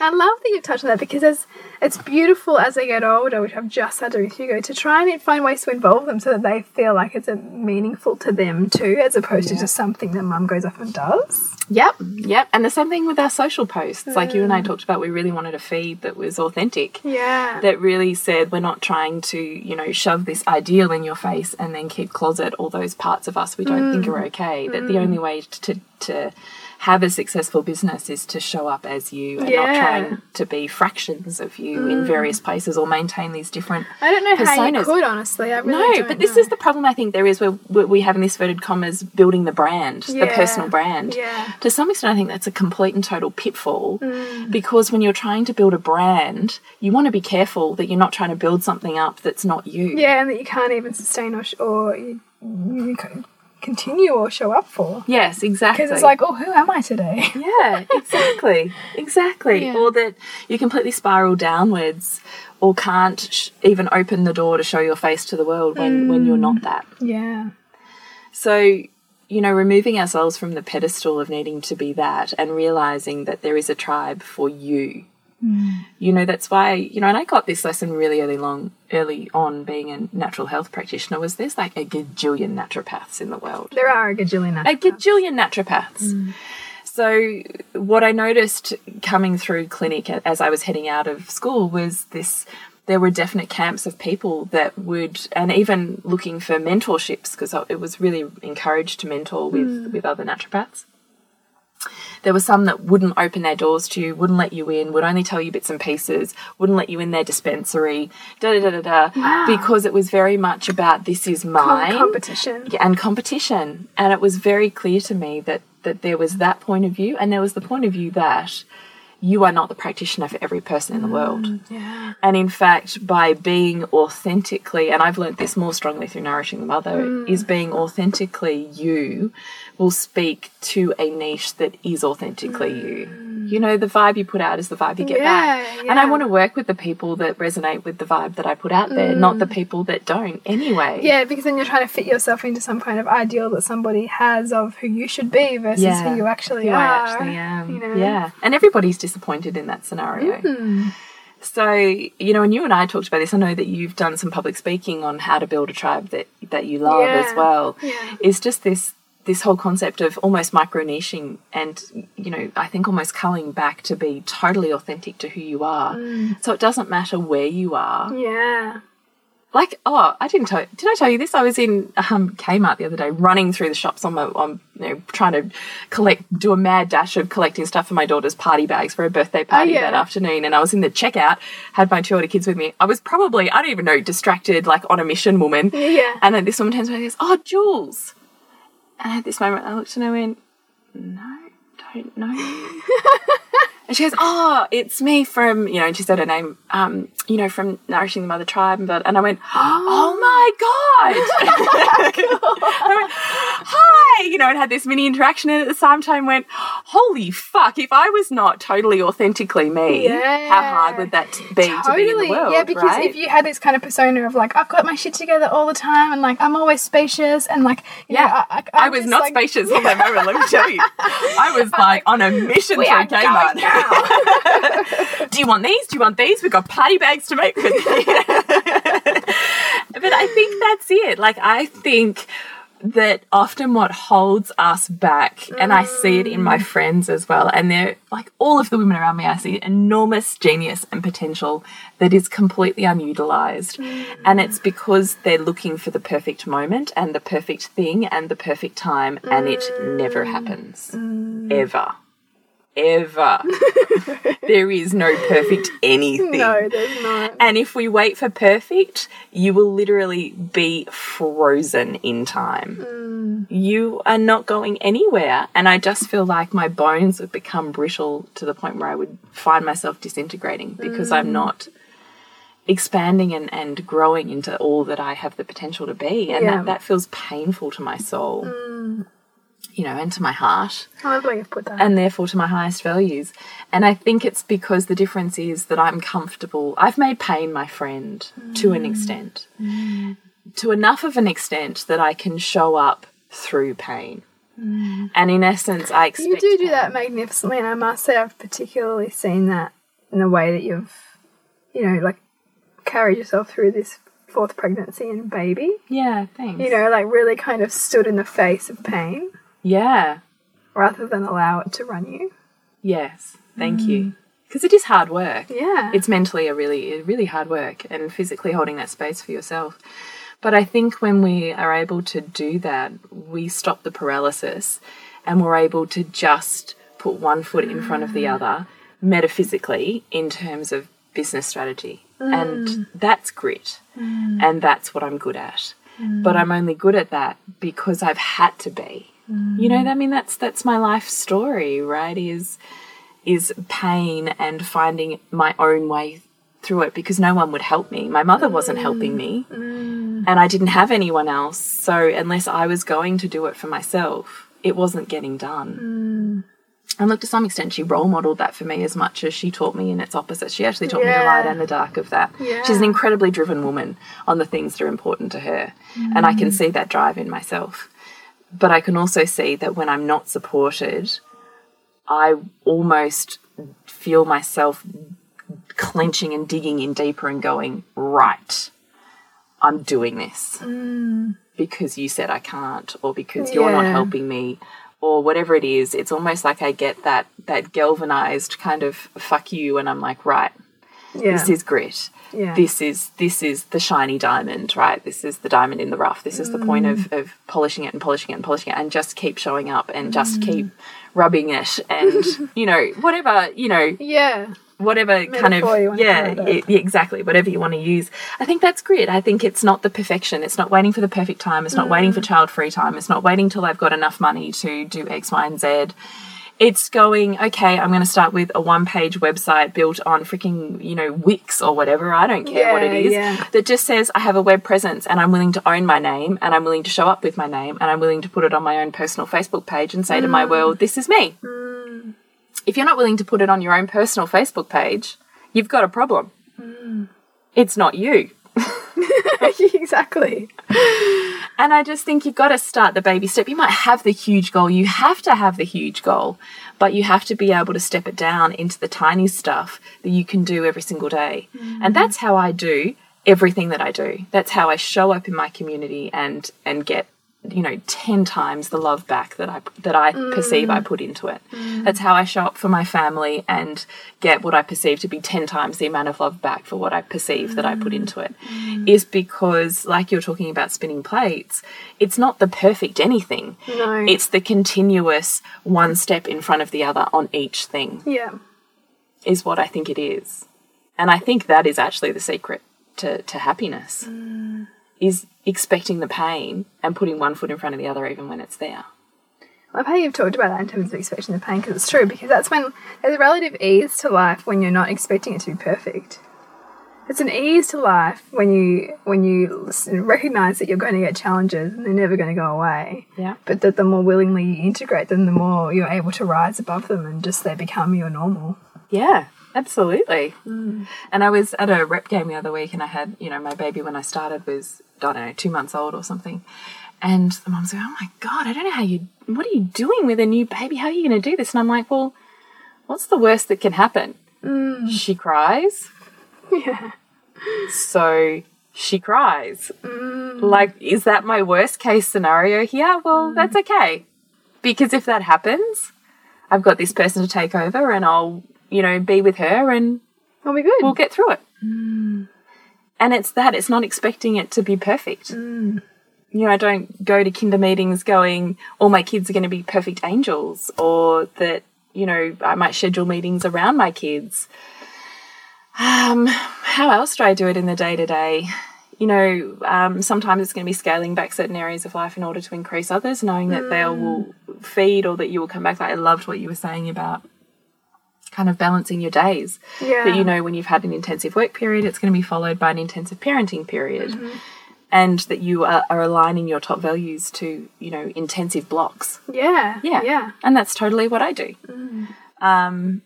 I love that you've touched on that because it's, it's beautiful as they get older, which I've just had to do with Hugo, to try and find ways to involve them so that they feel like it's a meaningful to them too, as opposed to just something that mum goes off and does. Yep, yep. And the same thing with our social posts. Like you and I mm. talked about, we really wanted a feed that was authentic. Yeah. That really said we're not trying to, you know, shove this ideal in your face and then keep closet all those parts of us we don't think are mm. okay. That the mm. only way to to have a successful business is to show up as you and not trying to be fractions of you in various places or maintain these different I don't know how you could, honestly. I really no, but this know. is the problem I think there is where we have in this inverted commas building the brand, the personal brand. Yeah. To some extent, I think that's a complete and total pitfall Mm. because when you're trying to build a brand, you want to be careful that you're not trying to build something up that's not you. Yeah, and that you can't even sustain or, or you, you can continue or show up for. Yes, exactly. Because it's like, oh, who am I today? *laughs* yeah, exactly, exactly. Yeah. Or that you completely spiral downwards, or can't sh- even open the door to show your face to the world when when you're not mm. that. yeah. So, you know, removing ourselves from the pedestal of needing to be that and realizing that there is a tribe for you. You know, that's why, you know, and I got this lesson really early long early on being a natural health practitioner was there's like a gajillion naturopaths in the world. There are a gajillion A gajillion naturopaths. Mm. So what I noticed coming through clinic as I was heading out of school was this there were definite camps of people that would and even looking for mentorships because it was really encouraged to mentor with mm. with other naturopaths. There were some that wouldn't open their doors to you, wouldn't let you in, would only tell you bits and pieces, wouldn't let you in their dispensary, da da da da da, because it was very much about this is mine competition. yeah, and competition. And it was very clear to me that that there was that point of view, and there was the point of view that you are not the practitioner for every person in the world. Mm, yeah. And in fact, by being authentically, and I've learnt this more strongly through Nourishing the Mother, mm. is being authentically you will speak to a niche that is authentically you. Mm. You know, the vibe you put out is the vibe you get Yeah, back. And I want to work with the people that resonate with the vibe that I put out there, not the mm. people that don't anyway. Yeah, because then you're trying to fit yourself into some kind of ideal that somebody has of who you should be versus who you actually who are. I actually am. you know? Yeah, and everybody's disappointed in that scenario. Mm. So you know, and you and I talked about this. I know that you've done some public speaking on how to build a tribe that that you love Yeah, as well. yeah. Is just this this whole concept of almost micro niching and you know I think almost culling back to be totally authentic to who you are. Mm. So it doesn't matter where you are Yeah. like oh i didn't tell you did i tell you this i was in um, kmart the other day running through the shops on my on you know trying to collect do a mad dash of collecting stuff for my daughter's party bags for her birthday party yeah. that afternoon and i was in the checkout had my two older kids with me i was probably i don't even know distracted like on a mission woman Yeah. and then this woman turns around and goes oh jules i had this moment i looked and i went no don't know you." *laughs* And she goes, "Oh, it's me from you know." And she said her name, um, you know, from Nourishing the Mother Tribe, and, and I went, "Oh my god!" *laughs* I went, "Hi," you know, and had this mini interaction, and at the same time went, "Holy fuck! If I was not totally authentically me, Yeah. how hard would that be to be in Totally, the world?" yeah. Because right? if you had this kind of persona of like, I've got my shit together all the time, and like I'm always spacious, and like, you Yeah. know, I, I, I was not like, spacious on that moment, let me tell you. I was *laughs* like on a mission to are Kmart. *laughs* Do you want these? Do you want these? We've got party bags to make. *laughs* but I think that's it. it. Like, I think that often what holds us back, and I see it in my mm. friends as well, and they're like all of the women around me, I see enormous genius and potential that is completely unutilized. Mm. And it's because they're looking for the perfect moment and the perfect thing and the perfect time, and it never mm. happens. Ever. Ever. *laughs* there is no perfect anything. *laughs* No, there's not. And if we wait for perfect, you will literally be frozen in time. Mm. You are not going anywhere. And I just feel like my bones would become brittle to the point where I would find myself disintegrating because I'm mm. not expanding and, and growing into all that I have the potential to be. And Yeah. that, that feels painful to my soul, mm. You know, and to my heart I love the way you've put that. and therefore to my highest values. And I think it's because the difference is that I'm comfortable. I've made pain my friend to an mm. extent, mm. to enough of an extent that I can show up through pain. Mm. And in essence, I expect you do do pain. that magnificently, and I must say I've particularly seen that in the way that you've, you know, like carried yourself through this fourth pregnancy and baby. Yeah, thanks. You know, like really kind of stood in the face of pain yeah, rather than allow it to run you. yes, thank you. Mm. Because it is hard work. Yeah. it's mentally a really really hard work and physically holding that space for yourself. But i think when we are able to do that we stop the paralysis and we're able to just put one foot in front of the mm. other metaphysically in terms of business strategy. And mm. that's grit. And that's what i'm good at. But i'm only good at that because i've had to be you know mm. i mean that's that's my life story right is is pain and finding my own way through it because no one would help me. My mother wasn't helping mm. me, mm. and I didn't have anyone else. So, unless I was going to do it for myself, it wasn't getting done. And look, to some extent, she role modeled that for me as much as she taught me in its opposite. She actually taught me the light and the dark of that. Yeah. She's an incredibly driven woman on the things that are important to her. And I can see that drive in myself. But I can also see that when I'm not supported, I almost feel myself clenching and digging in deeper and going, right, I'm doing this mm. because you said I can't, or because you're not helping me, or whatever it is. It's almost like I get that that galvanized kind of fuck you, and I'm like, right, yeah. this is grit. Yeah. This is this is the shiny diamond, right? This is the diamond in the rough. This is the point of, of polishing it and polishing it and polishing it and just keep showing up and just keep rubbing it and *laughs* you know, whatever, you know, yeah. whatever kind Metaphor you of yeah, it. exactly whatever you want to use i think that's great i think it's not the perfection it's not waiting for the perfect time it's not waiting Mm. for child free time it's not waiting till i've got enough money to do x y and z it's going okay i'm going to start with a one page website built on freaking you know wix or whatever i don't care what it is Yeah, that just says i have a web presence and i'm willing to own my name and i'm willing to show up with my name and i'm willing to put it on my own personal facebook page and say to Mm. my world this is me if you're not willing to put it on your own personal Facebook page, you've got a problem. It's not you. *laughs* exactly. And I just think you've got to start the baby step. You might have the huge goal, you have to have the huge goal, but you have to be able to step it down into the tiny stuff that you can do every single day. And mm. that's how I do everything that I do. That's how I show up in my community and and get you know 10 times the love back that I that I perceive I mm. put into it. Mm. That's how I show up for my family and get what I perceive to be 10 times the amount of love back for what I perceive that I put mm. into it. Is because like you're talking about spinning plates, it's not the perfect anything. No. It's the continuous one step in front of the other on each thing yeah. is what I think it is. And I think that is actually the secret to, to happiness is expecting the pain and putting one foot in front of the other even when it's there. I love how you've talked about that in terms of expecting the pain because it's true because that's when there's a relative ease to life when you're not expecting it to be perfect. It's an ease to life when you when you recognize that you're going to get challenges and they're never going to go away. Yeah. But that the more willingly you integrate them, the more you're able to rise above them and just they become your normal. Yeah, absolutely. Mm. And I was at a rep game the other week and I had, you know, my baby when I started was, I don't know, two months old or something. And the mom's like, oh my God, I don't know how you, what are you doing with a new baby? How are you going to do this? And I'm like, well, what's the worst that can happen? Mm. She cries. Yeah. So she cries. Mm. Like, is that my worst case scenario here? Well, that's okay. Because if that happens, I've got this person to take over and I'll, you know, be with her and I'll be good. we'll get through it. And it's that, it's not expecting it to be perfect. You know, I don't go to kinder meetings going, all my kids are going to be perfect angels, or that, you know, I might schedule meetings around my kids. Um, how else do I do it in the day to day? You know, um, sometimes it's going to be scaling back certain areas of life in order to increase others, knowing that they will feed or that you will come back. Like I loved what you were saying about kind of balancing your days. Yeah. That you know when you've had an intensive work period, it's going to be followed by an intensive parenting period. And that you are, are aligning your top values to, you know, intensive blocks. yeah. Yeah. Yeah. And that's totally what I do. Um,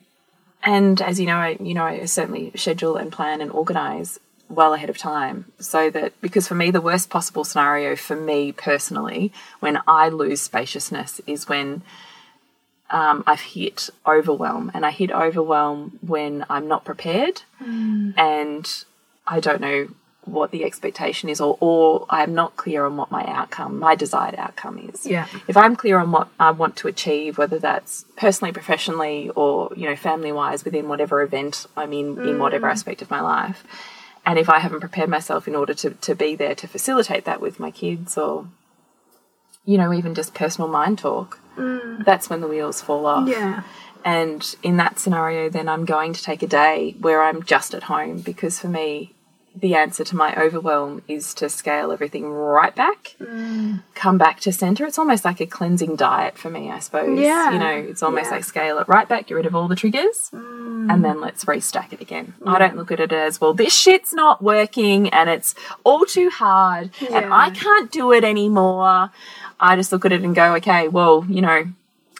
and as you know, I, you know, I certainly schedule and plan and organize well ahead of time so that because for me the worst possible scenario for me personally when I lose spaciousness is when um, I've hit overwhelm and I hit overwhelm when I'm not prepared and I don't know what the expectation is or, or I'm not clear on what my outcome, my desired outcome is. Yeah. If I'm clear on what I want to achieve, whether that's personally, professionally, or, you know, family wise within whatever event I'm in, in whatever aspect of my life. And if I haven't prepared myself in order to, to be there to facilitate that with my kids or, you know, even just personal mind talk, Mm. that's when the wheels fall off. Yeah. And in that scenario, then I'm going to take a day where I'm just at home because for me, the answer to my overwhelm is to scale everything right back, come back to center. It's almost like a cleansing diet for me, I suppose. Yeah. You know, it's almost Yeah. like scale it right back, get rid of all the triggers, mm. and then let's restack it again. I don't look at it as, well, this shit's not working and it's all too hard and I can't do it anymore. I just look at it and go, okay, well, you know,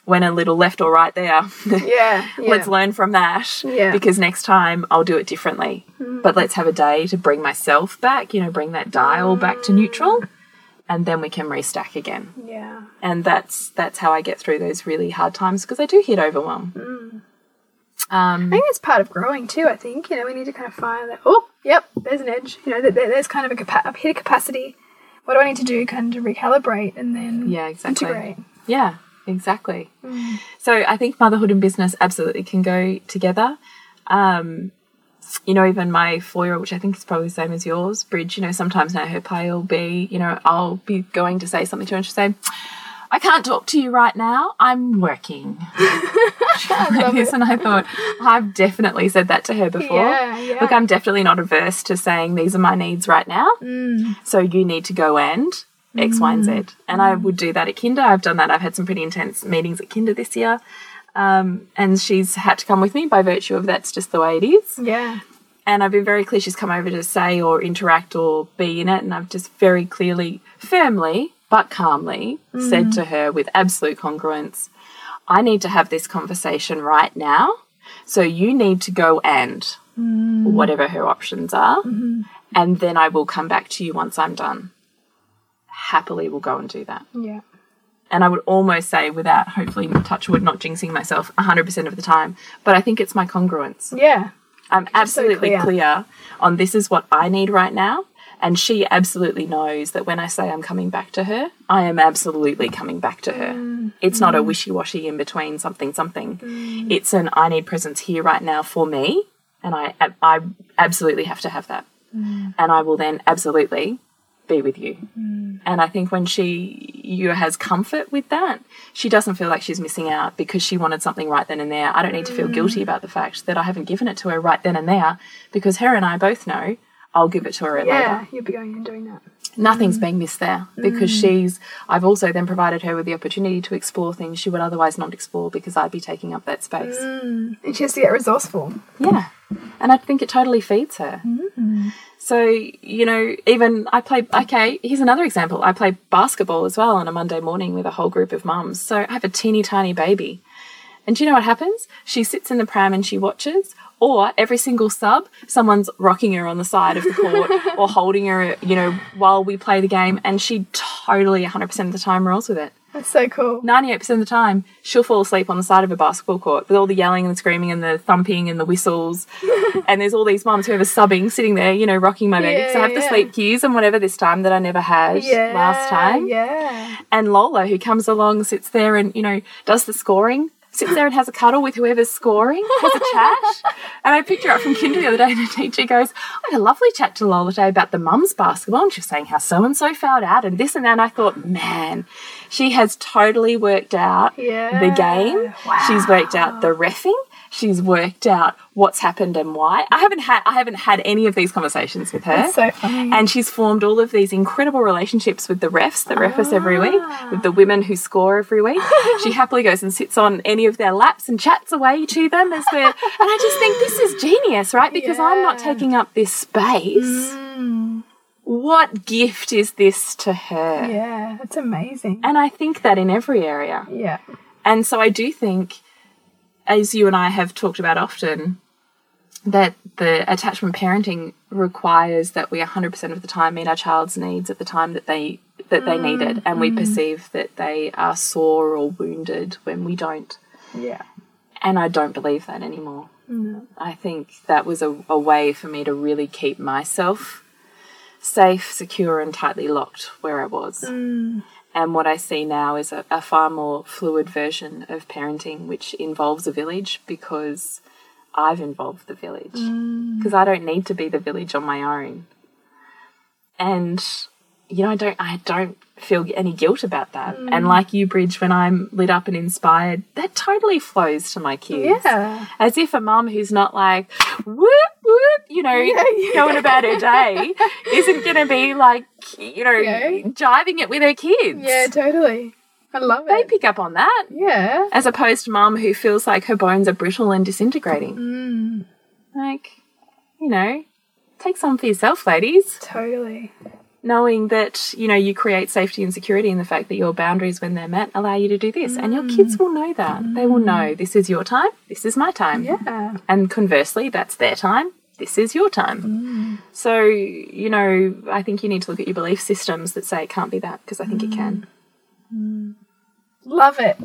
went a little left or right there. *laughs* Yeah. yeah. let's learn from that Yeah. because next time I'll do it differently. But let's have a day to bring myself back, you know, bring that dial back to neutral and then we can restack again. Yeah. And that's that's how I get through those really hard times because I do hit overwhelm. Um I think it's part of growing too. I think you know we need to kind of find that. Oh, yep, there's an edge. You know, there, there's kind of a, capa- hit a capacity. What do I need to do, kind of to recalibrate and then Yeah, exactly. integrate? Yeah, exactly. So I think motherhood and business absolutely can go together. Um, you know, even my four year old, which I think is probably the same as yours, Bridge, you know, sometimes now her play will be, you know, I'll be going to say something to her and she'll say, I can't talk to you right now. I'm working. *laughs* *laughs* This, and I thought, I've definitely said that to her before. Yeah, yeah. Look, I'm definitely not averse to saying these are my needs right now. So you need to go and X, Y, and Z. Mm. And I would do that at Kinder. I've done that. I've had some pretty intense meetings at Kinder this year. Um, and she's had to come with me by virtue of that's just the way it is. Yeah. And I've been very clear she's come over to say or interact or be in it. And I've just very clearly, firmly, but calmly said mm-hmm. to her with absolute congruence, I need to have this conversation right now. So you need to go and mm. whatever her options are. Mm-hmm. And then I will come back to you once I'm done. Happily, will go and do that. Yeah. And I would almost say, without hopefully touch wood, not jinxing myself 100% of the time, but I think it's my congruence. Yeah. I'm so absolutely clear. clear. on this is what I need right now. And she absolutely knows that when I say I'm coming back to her, I am absolutely coming back to her. Mm. It's not a mm. wishy washy in between something, something. Mm. It's an I need presence here right now for me. And I, I absolutely have to have that. And I will then absolutely be with you. Mm. And I think when she you has comfort with that, she doesn't feel like she's missing out because she wanted something right then and there. I don't need to feel mm. guilty about the fact that I haven't given it to her right then and there because her and I both know I'll give it to her Yeah. later. Yeah, You'll be going and doing that. Nothing's being missed there because mm. she's I've also then provided her with the opportunity to explore things she would otherwise not explore because I'd be taking up that space. And she has to get resourceful. Yeah. And I think it totally feeds her. So, you know, even I play, okay, here's another example. I play basketball as well on a Monday morning with a whole group of mums. So I have a teeny tiny baby. And do you know what happens? She sits in the pram and she watches, or every single sub, someone's rocking her on the side of the court *laughs* or holding her, you know, while we play the game. And she totally 100% of the time rolls with it. That's so cool. 98% of the time, she'll fall asleep on the side of a basketball court with all the yelling and the screaming and the thumping and the whistles. *laughs* and there's all these mums who are subbing, sitting there, you know, rocking my baby. Yeah, so I have the sleep cues and whatever this time that I never had Yeah. last time. Yeah. And Lola, who comes along, sits there and, you know, does the scoring. Sits there and has a cuddle with whoever's scoring, has a chat. *laughs* And I picked her up from kinder the other day, and the teacher goes, I had a lovely chat to Lola today about the mum's basketball. And she was saying how so and so fouled out and this and that. And I thought, man, she has totally worked out Yeah. the game. She's worked out the refing. She's worked out what's happened and why. I haven't had I haven't had any of these conversations with her. That's so funny. And she's formed all of these incredible relationships with the refs that ref us every week, ah. with the women who score every week. *laughs* she happily goes and sits on any of their laps and chats away to them as we're. And I just think this is genius, right? Because I'm not taking up this space. Mm. What gift is this to her? yeah, that's amazing. And I think that in every area. Yeah. And so I do think, as you and I have talked about often, that the attachment parenting requires that we 100% of the time meet our child's needs at the time that they that they need it and we mm. perceive that they are sore or wounded when we don't Yeah. and I don't believe that anymore. I think that was a, a way for me to really keep myself safe, secure, and tightly locked where I was. Mm. And what I see now is a, a far more fluid version of parenting, which involves a village because I've involved the village. Mm. Because I don't need to be the village on my own. And you know, I don't I don't feel any guilt about that. Mm. And like you, Bridge, when I'm lit up and inspired, that totally flows to my kids. Yeah. As if a mum who's not like whoop, you know, yeah. going about her day, isn't gonna be like, you know, Yeah. jiving it with her kids. Yeah, totally. I love They it. They pick up on that. Yeah. As opposed to mum who feels like her bones are brittle and disintegrating. Mm. Like, you know, take some for yourself, ladies Totally. knowing that you know you create safety and security in the fact that your boundaries when they're met allow you to do this and your kids will know that they will know this is your time this is my time Yeah. and conversely that's their time this is your time mm. so you know i think you need to look at your belief systems that say it can't be that because i think it can mm. Love it.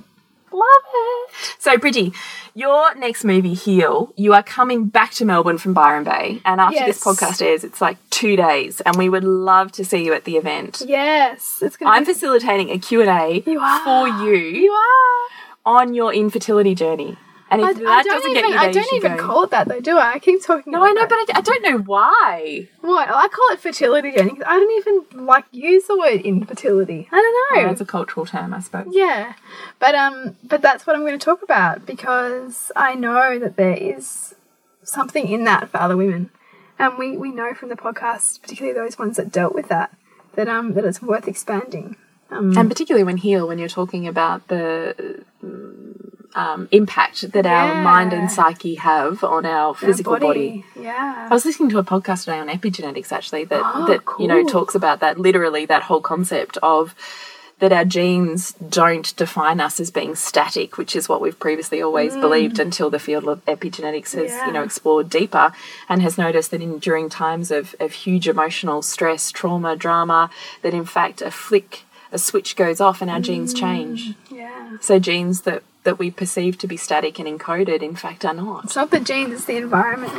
love it so bridgie your next movie heal you are coming back to melbourne from byron bay and after this podcast airs it's like two days and we would love to see you at the event Yes. It's gonna I'm be facilitating a Q&A You for you, you are. on your infertility journey. And if I, that I don't doesn't even, get you there, I don't should even go. call it that though, do I? I keep talking. No, I know, about but I, I don't know why. What? I call it fertility journey I don't even like use the word infertility. I don't know. Oh, that's a cultural term, I suppose. yeah, but um, but that's what I'm going to talk about because I know that there is something in that for other women, and we we know from the podcast, particularly those ones that dealt with that, that um that it's worth expanding. Um, And particularly when heal, when you're talking about the um, impact that our mind and psyche have on our our physical body. Yeah. I was listening to a podcast today on epigenetics actually that Oh, that you know talks about that literally that whole concept of that our genes don't define us as being static, which is what we've previously always believed until the field of epigenetics has, you know, Mm. Explored deeper and has noticed that in during times of, of huge emotional stress, trauma, drama, that in fact a flick, a switch goes off and our genes mm, change. yeah. So genes that, that we perceive to be static and encoded in fact are not. It's not the genes; it's the environment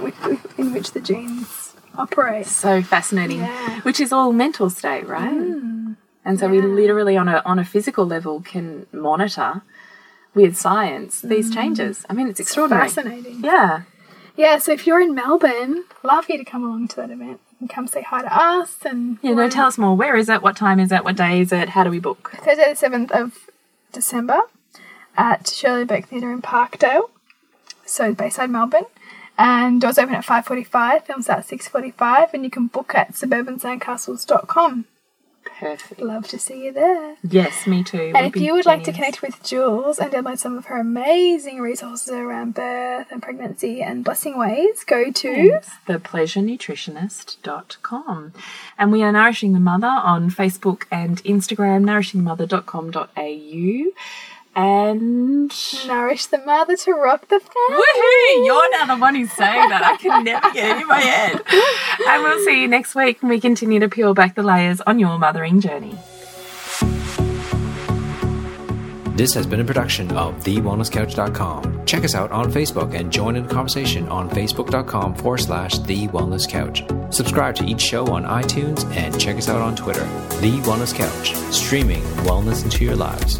in which, the genes operate. so fascinating Yeah. which is all mental state right mm. and so we literally on a on a physical level can monitor with science these mm. changes i mean it's extraordinary Fascinating. yeah Yeah, so if you're in Melbourne, love you to come along to that event and come say hi to us and yeah no tell us more where is it what time is it what day is it how do we book Thursday the seventh of December at Shirley Burke Theatre in Parkdale. So Bayside Melbourne. And doors open at five forty five, films at six forty five, and you can book at suburbansandcastles.com. perfect. Love to see you there. yes me too. And if you would like to connect with Jules and download some of her amazing resources around birth and pregnancy and blessing ways, go to thepleasurenutritionist.com and we are nourishing the mother on facebook and instagram nourishingthemother.com.au and Nourish the Mother to Rock the Family. Woohoo! You're now the one who's saying that. I can never get it in my head. And we'll see you next week when we continue to peel back the layers on your mothering journey. This has been a production of TheWellnessCouch.com. Check us out on Facebook and join in the conversation on Facebook.com forward slash The Wellness Couch. Subscribe to each show on iTunes and check us out on Twitter. The Wellness Couch, streaming wellness into your lives.